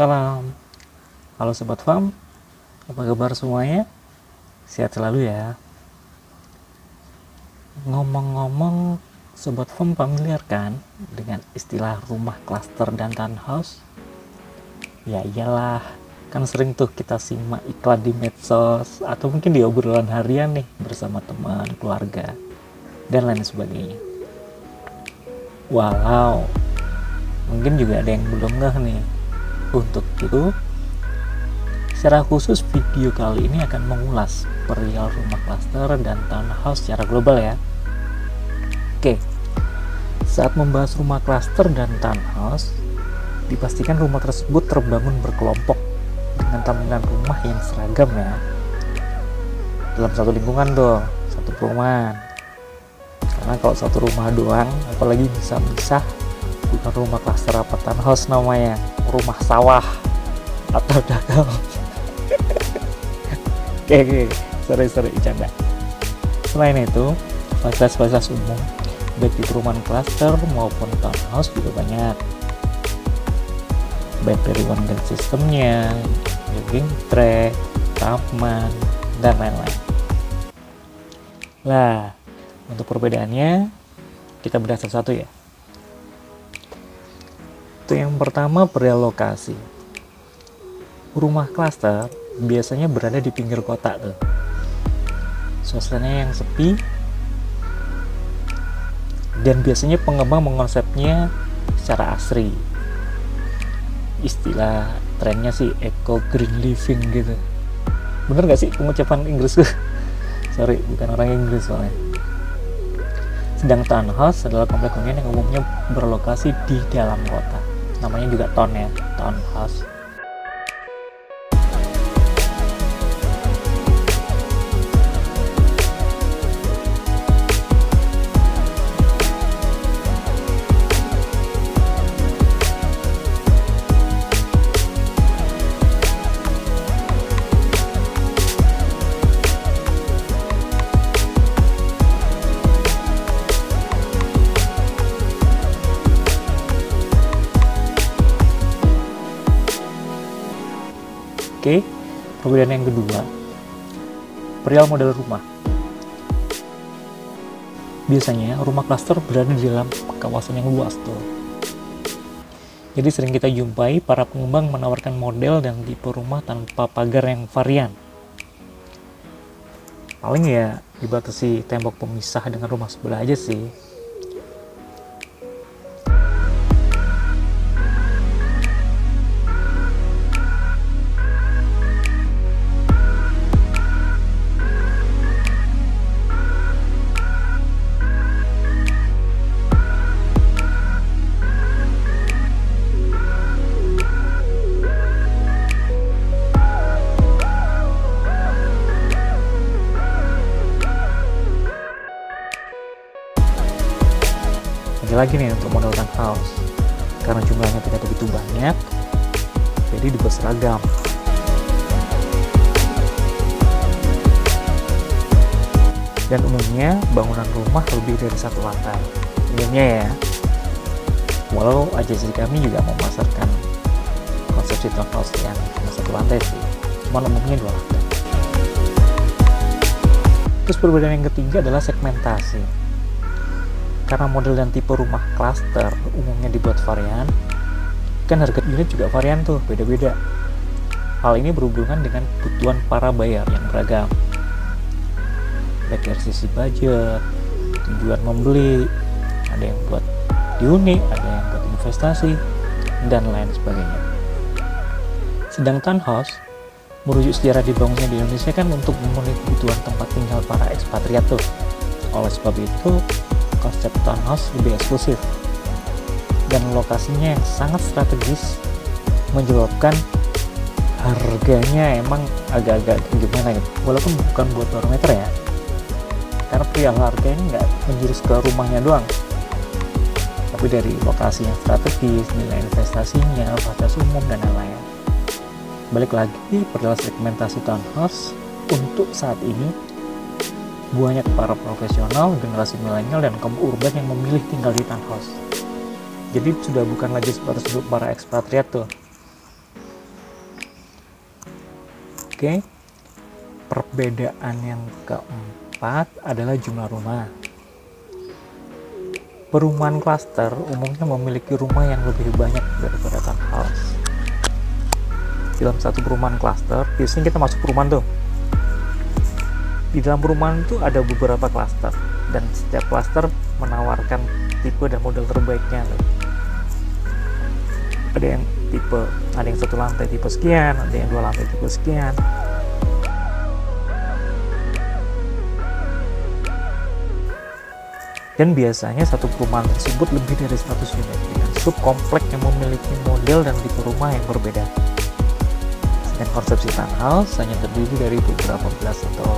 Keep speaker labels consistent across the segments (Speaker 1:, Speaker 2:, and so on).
Speaker 1: Salam. Halo Sobat Farm. Apa kabar semuanya? Sehat selalu ya. Ngomong-ngomong, Sobat Farm familiar kan dengan istilah rumah klaster dan townhouse? Ya iyalah, kan sering tuh kita simak iklan di medsos atau mungkin di obrolan harian nih bersama teman, keluarga, dan lain sebagainya. Walau mungkin juga ada yang belum ngeh nih. Untuk itu, secara khusus video kali ini akan mengulas perihal rumah klaster dan townhouse secara global ya. Oke, saat membahas rumah klaster dan townhouse, dipastikan rumah tersebut terbangun berkelompok dengan tampilan rumah yang seragam ya. Dalam satu lingkungan dong, satu perumahan. Karena kalau satu rumah doang, apalagi bisa misah bukan rumah klaster apa townhouse namanya rumah sawah atau dagang. Oke oke sorry sorry canda selain itu fasilitas-fasilitas umum baik di perumahan klaster maupun townhouse juga banyak. Baik dari one sistemnya jogging track taman dan lain-lain. Lah untuk perbedaannya kita bedah satu-satu ya itu yang pertama perihal lokasi. Rumah klaster biasanya berada di pinggir kota tuh. Suasananya yang sepi dan biasanya pengembang mengonsepnya secara asri. Istilah trennya sih eco green living gitu. Bener gak sih pengucapan Inggrisku? Sorry, bukan orang Inggris soalnya. Sedang townhouse adalah komplek hunian yang umumnya berlokasi di dalam kota namanya juga town ya townhouse perbedaan yang kedua, perihal model rumah. Biasanya rumah klaster berada di dalam kawasan yang luas tuh. Jadi sering kita jumpai para pengembang menawarkan model dan tipe rumah tanpa pagar yang varian. Paling ya dibatasi tembok pemisah dengan rumah sebelah aja sih. Lagi nih untuk model townhouse karena jumlahnya tidak begitu banyak jadi dibuat seragam. Dan umumnya bangunan rumah lebih dari satu lantai. Umumnya ya. Walau agensi kami juga memasarkan konsepsi townhouse yang cuma satu lantai sih. Cuma umumnya dua lantai. Terus perbedaan yang ketiga adalah segmentasi karena model dan tipe rumah klaster umumnya dibuat varian, kan harga unit juga varian tuh, beda-beda. Hal ini berhubungan dengan kebutuhan para bayar yang beragam. Baik dari sisi budget, tujuan membeli, ada yang buat unit, ada yang buat investasi, dan lain sebagainya. Sedang townhouse, merujuk sejarah dibangunnya di Indonesia kan untuk memenuhi kebutuhan tempat tinggal para ekspatriat tuh. Oleh sebab itu, konsep townhouse lebih eksklusif. Dan lokasinya yang sangat strategis menyebabkan harganya emang agak-agak gimana gitu walaupun bukan buat barometer ya. Karena pria harga ini nggak menjurus ke rumahnya doang. Tapi dari lokasi yang strategis nilai investasinya batas umum dan lain-lain. Balik lagi perihal segmentasi townhouse untuk saat ini banyak para profesional, generasi milenial, dan kaum urban yang memilih tinggal di townhouse. Jadi sudah bukan lagi seperti para ekspatriat tuh. Oke. Perbedaan yang keempat adalah jumlah rumah. Perumahan klaster umumnya memiliki rumah yang lebih banyak daripada townhouse. Dalam satu perumahan klaster, biasanya kita masuk perumahan tuh. Di dalam perumahan itu ada beberapa klaster, dan setiap klaster menawarkan tipe dan model terbaiknya. Ada yang tipe, ada yang satu lantai tipe sekian, ada yang dua lantai tipe sekian, dan biasanya satu perumahan tersebut lebih dari 100 unit dengan subkomplek yang memiliki model dan tipe rumah yang berbeda. Dan konsepsi townhouse hanya terdiri dari beberapa belas atau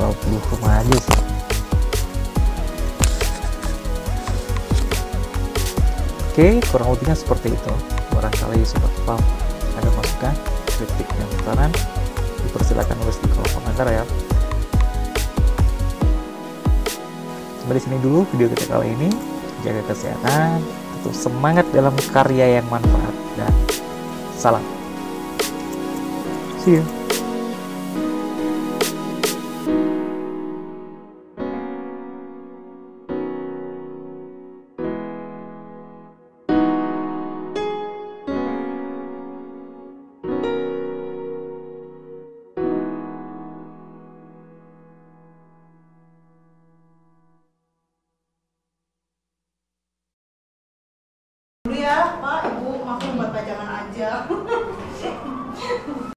Speaker 1: beberapa puluh rumah aja sih. Oke, kurang lebihnya seperti itu. Barangkali sobat paham ada masukan, kritik, dan saran, dipersilakan nulis di kolom komentar ya. sampai di sini dulu video kita kali ini jaga kesehatan tetap semangat dalam karya yang manfaat dan salam see you
Speaker 2: dulu ya Pak Ibu maklum buat pajangan aja